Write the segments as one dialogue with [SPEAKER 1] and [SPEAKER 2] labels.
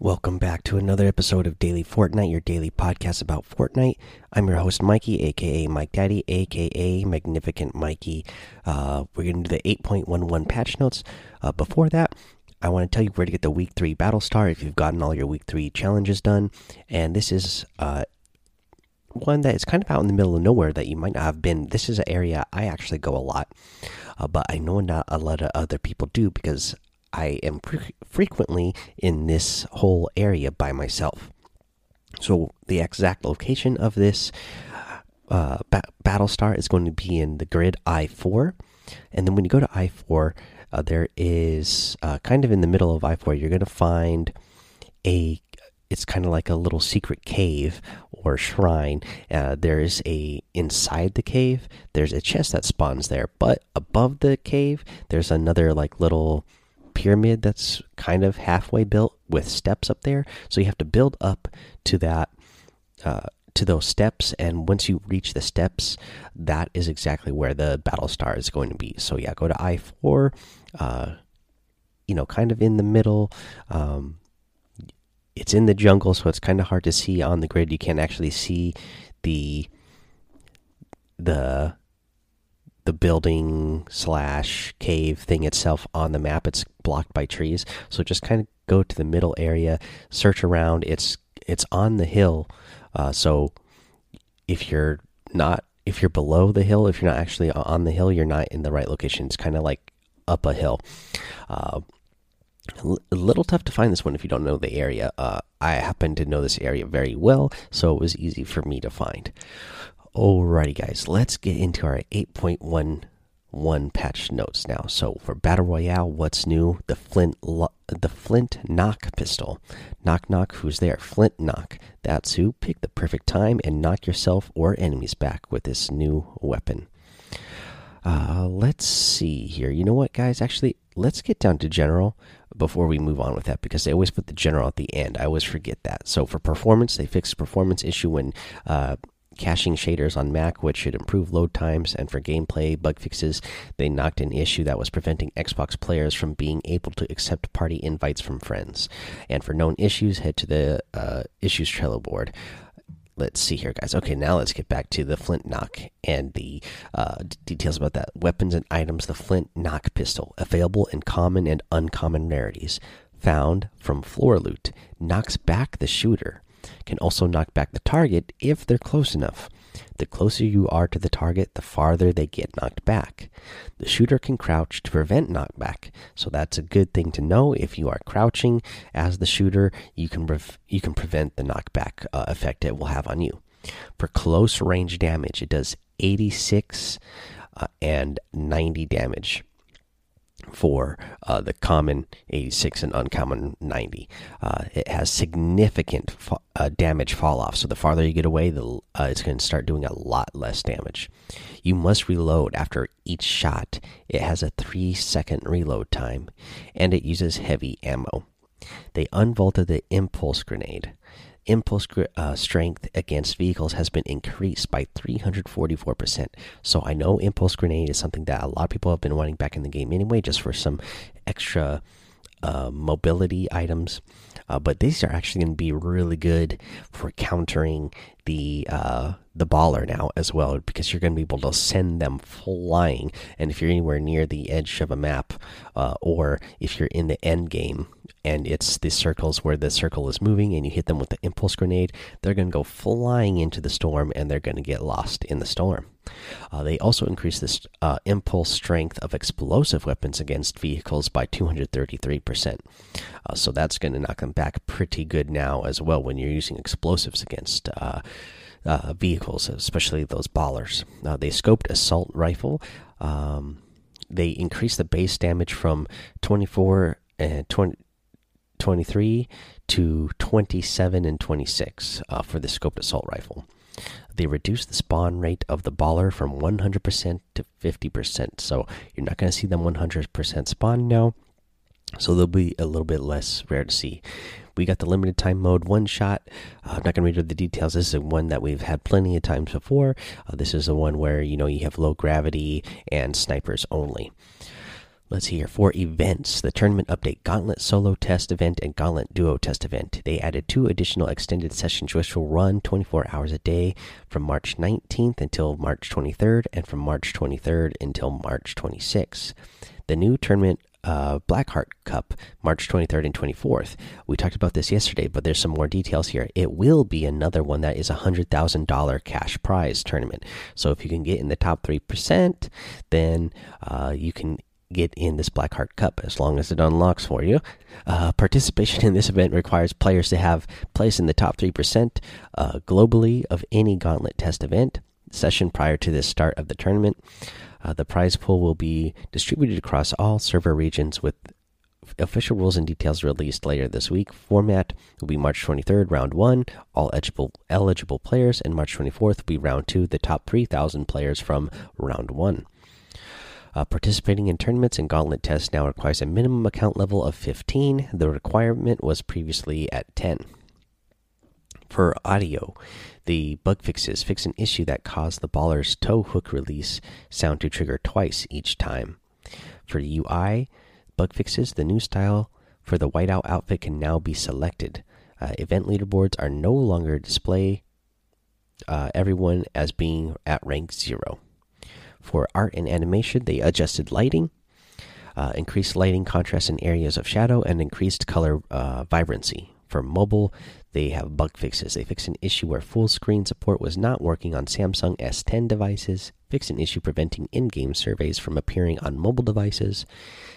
[SPEAKER 1] welcome back to another episode of Daily Fortnite, your daily podcast about Fortnite. I'm your host, Mikey, aka Mike Daddy, aka Magnificent Mikey. Uh, we're going to do the 8.11 patch notes. Uh, before that, I want to tell you where to get the Week 3 Battle Star if you've gotten all your Week 3 challenges done. And this is uh, one that is kind of out in the middle of nowhere that you might not have been. This is an area I actually go a lot, uh, but I know not a lot of other people do because I am frequently in this whole area by myself. So the exact location of this uh, ba battle star is going to be in the grid I4, and then when you go to I4, uh, there is uh, kind of in the middle of I4, you're going to find a. It's kind of like a little secret cave or shrine. Uh, there's a inside the cave. There's a chest that spawns there, but above the cave, there's another like little pyramid that's kind of halfway built with steps up there. So you have to build up to that, uh, to those steps. And once you reach the steps, that is exactly where the battle star is going to be. So yeah, go to I four, uh, you know, kind of in the middle. Um, it's in the jungle, so it's kind of hard to see on the grid. You can't actually see the the the building slash cave thing itself on the map. It's blocked by trees, so just kind of go to the middle area, search around. It's it's on the hill, uh, so if you're not if you're below the hill, if you're not actually on the hill, you're not in the right location. It's kind of like up a hill. Uh, a little tough to find this one if you don't know the area. Uh, I happen to know this area very well, so it was easy for me to find. Alrighty, guys, let's get into our 8.11 patch notes now. So for Battle Royale, what's new? The Flint, the Flint Knock pistol. Knock knock, who's there? Flint Knock. That's who. Pick the perfect time and knock yourself or enemies back with this new weapon. Uh, let's see here. You know what, guys? Actually, let's get down to general before we move on with that because they always put the general at the end. I always forget that. So for performance, they fixed performance issue when uh, caching shaders on Mac, which should improve load times. And for gameplay bug fixes, they knocked an issue that was preventing Xbox players from being able to accept party invites from friends. And for known issues, head to the uh, issues Trello board. Let's see here, guys. Okay, now let's get back to the Flint Knock and the uh, details about that. Weapons and items the Flint Knock pistol, available in common and uncommon rarities. Found from floor loot, knocks back the shooter can also knock back the target if they're close enough. The closer you are to the target, the farther they get knocked back. The shooter can crouch to prevent knockback, so that's a good thing to know. If you are crouching as the shooter, you can you can prevent the knockback uh, effect it will have on you. For close range damage, it does 86 uh, and 90 damage for uh, the common 86 and uncommon 90. Uh, it has significant uh, damage fall off, so the farther you get away, the uh, it's going to start doing a lot less damage. You must reload after each shot. It has a three second reload time, and it uses heavy ammo. They unvaulted the impulse grenade impulse uh, strength against vehicles has been increased by 344%. So I know impulse grenade is something that a lot of people have been wanting back in the game anyway, just for some extra uh, mobility items. Uh, but these are actually going to be really good for countering the uh, the baller now as well, because you're going to be able to send them flying. And if you're anywhere near the edge of a map, uh, or if you're in the end game, and it's the circles where the circle is moving and you hit them with the impulse grenade, they're going to go flying into the storm and they're going to get lost in the storm. Uh, they also increase this uh, impulse strength of explosive weapons against vehicles by 233%. Uh, so that's going to knock them back pretty good now as well when you're using explosives against. Uh, uh, vehicles, especially those ballers. Uh, they scoped assault rifle. Um, they increased the base damage from 24 and 20, 23 to 27 and 26 uh, for the scoped assault rifle. They reduced the spawn rate of the baller from 100% to 50%. So you're not going to see them 100% spawn now. So they'll be a little bit less rare to see. We got the limited time mode one shot. Uh, I'm not going to read all the details. This is one that we've had plenty of times before. Uh, this is the one where you know you have low gravity and snipers only. Let's see here for events the tournament update gauntlet solo test event and gauntlet duo test event they added two additional extended sessions which will run 24 hours a day from march 19th until march 23rd and from march 23rd until march 26th the new tournament uh, Blackheart Cup, March 23rd and 24th. We talked about this yesterday, but there's some more details here. It will be another one that is a $100,000 cash prize tournament. So if you can get in the top 3%, then uh, you can get in this Blackheart Cup as long as it unlocks for you. Uh, participation in this event requires players to have placed in the top 3% uh, globally of any Gauntlet test event session prior to the start of the tournament. Uh, the prize pool will be distributed across all server regions with official rules and details released later this week. Format will be March 23rd, round one, all eligible eligible players, and March 24th will be round two, the top 3,000 players from round one. Uh, participating in tournaments and gauntlet tests now requires a minimum account level of 15. The requirement was previously at 10. For audio, the bug fixes fix an issue that caused the baller's tow hook release sound to trigger twice each time. For UI, bug fixes the new style for the whiteout outfit can now be selected. Uh, event leaderboards are no longer display uh, everyone as being at rank zero. For art and animation, they adjusted lighting, uh, increased lighting contrast in areas of shadow, and increased color uh, vibrancy. For mobile, they have bug fixes. They fixed an issue where full screen support was not working on Samsung S10 devices, fixed an issue preventing in game surveys from appearing on mobile devices.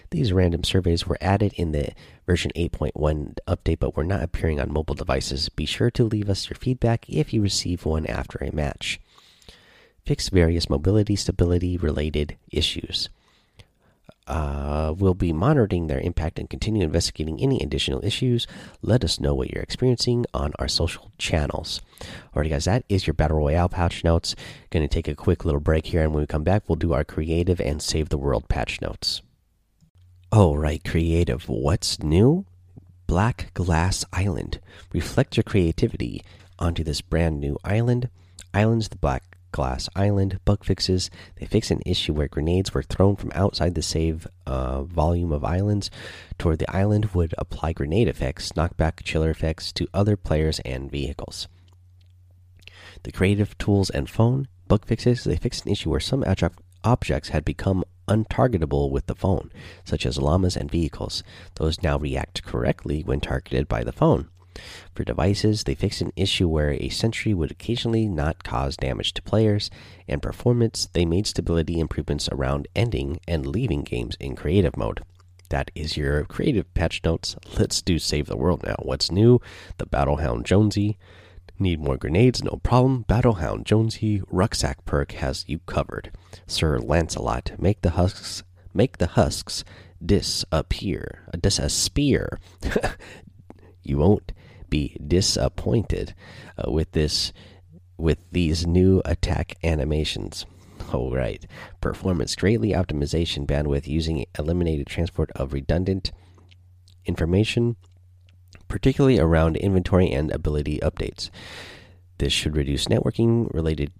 [SPEAKER 1] These random surveys were added in the version 8.1 update but were not appearing on mobile devices. Be sure to leave us your feedback if you receive one after a match. Fix various mobility stability related issues uh, we'll be monitoring their impact and continue investigating any additional issues. Let us know what you're experiencing on our social channels. Alrighty, guys, that is your Battle Royale patch notes. Going to take a quick little break here, and when we come back, we'll do our creative and save the world patch notes. All right, creative. What's new? Black Glass Island. Reflect your creativity onto this brand new island. Islands the Black Glass Island bug fixes. They fix an issue where grenades were thrown from outside the save uh, volume of islands toward the island would apply grenade effects, knockback chiller effects to other players and vehicles. The creative tools and phone bug fixes. They fix an issue where some objects had become untargetable with the phone, such as llamas and vehicles. Those now react correctly when targeted by the phone. For devices, they fixed an issue where a sentry would occasionally not cause damage to players, and performance, they made stability improvements around ending and leaving games in creative mode. That is your creative patch notes. Let's do Save the World now. What's new? The Battlehound Jonesy. Need more grenades? No problem. Battlehound Jonesy rucksack perk has you covered. Sir Lancelot, make the husks make the husks disappear. Disappear. you won't be disappointed uh, with this with these new attack animations. All right, performance greatly optimization bandwidth using eliminated transport of redundant information, particularly around inventory and ability updates. This should reduce networking related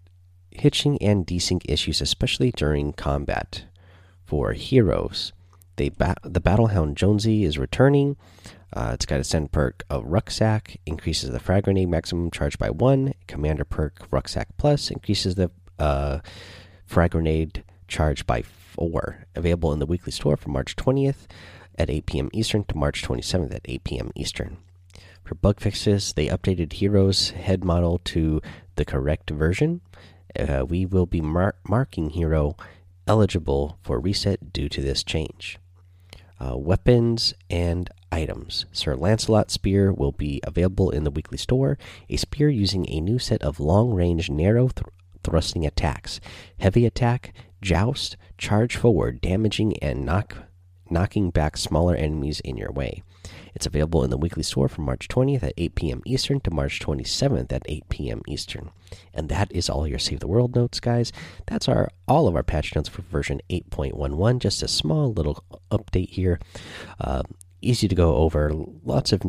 [SPEAKER 1] hitching and desync issues, especially during combat. For heroes, they ba the Battlehound Jonesy is returning. Uh, it's got a send perk of Rucksack, increases the frag grenade maximum charge by one. Commander perk Rucksack Plus increases the uh, frag grenade charge by four. Available in the weekly store from March 20th at 8 p.m. Eastern to March 27th at 8 p.m. Eastern. For bug fixes, they updated Hero's head model to the correct version. Uh, we will be mar marking Hero eligible for reset due to this change. Uh, weapons and items. Sir Lancelot Spear will be available in the weekly store. A spear using a new set of long range, narrow th thrusting attacks heavy attack, joust, charge forward, damaging, and knock, knocking back smaller enemies in your way. It's available in the weekly store from March 20th at 8 p.m. Eastern to March 27th at 8 p.m. Eastern. And that is all your Save the World notes, guys. That's our all of our patch notes for version 8.11. Just a small little update here. Uh, easy to go over. Lots of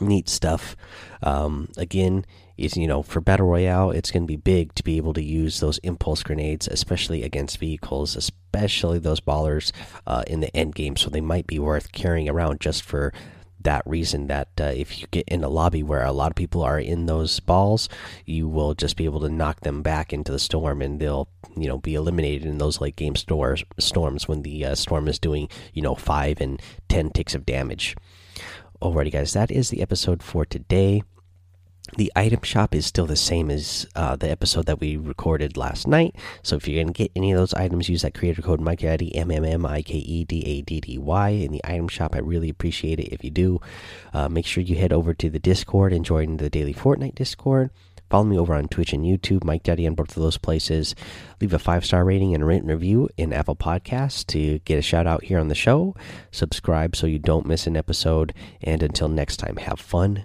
[SPEAKER 1] neat stuff. Um, again, is you know for battle royale it's going to be big to be able to use those impulse grenades especially against vehicles especially those ballers uh, in the end game. So they might be worth carrying around just for that reason that uh, if you get in a lobby where a lot of people are in those balls you will just be able to knock them back into the storm and they'll you know be eliminated in those late game stores storms when the uh, storm is doing you know 5 and 10 ticks of damage. Alrighty guys that is the episode for today the item shop is still the same as uh, the episode that we recorded last night. So if you're going to get any of those items, use that creator code MikeDaddy, M M M I K E D A D D Y, in the item shop. I really appreciate it if you do. Uh, make sure you head over to the Discord and join the daily Fortnite Discord. Follow me over on Twitch and YouTube, Mike Daddy on both of those places. Leave a five star rating and a written review in Apple Podcasts to get a shout out here on the show. Subscribe so you don't miss an episode. And until next time, have fun,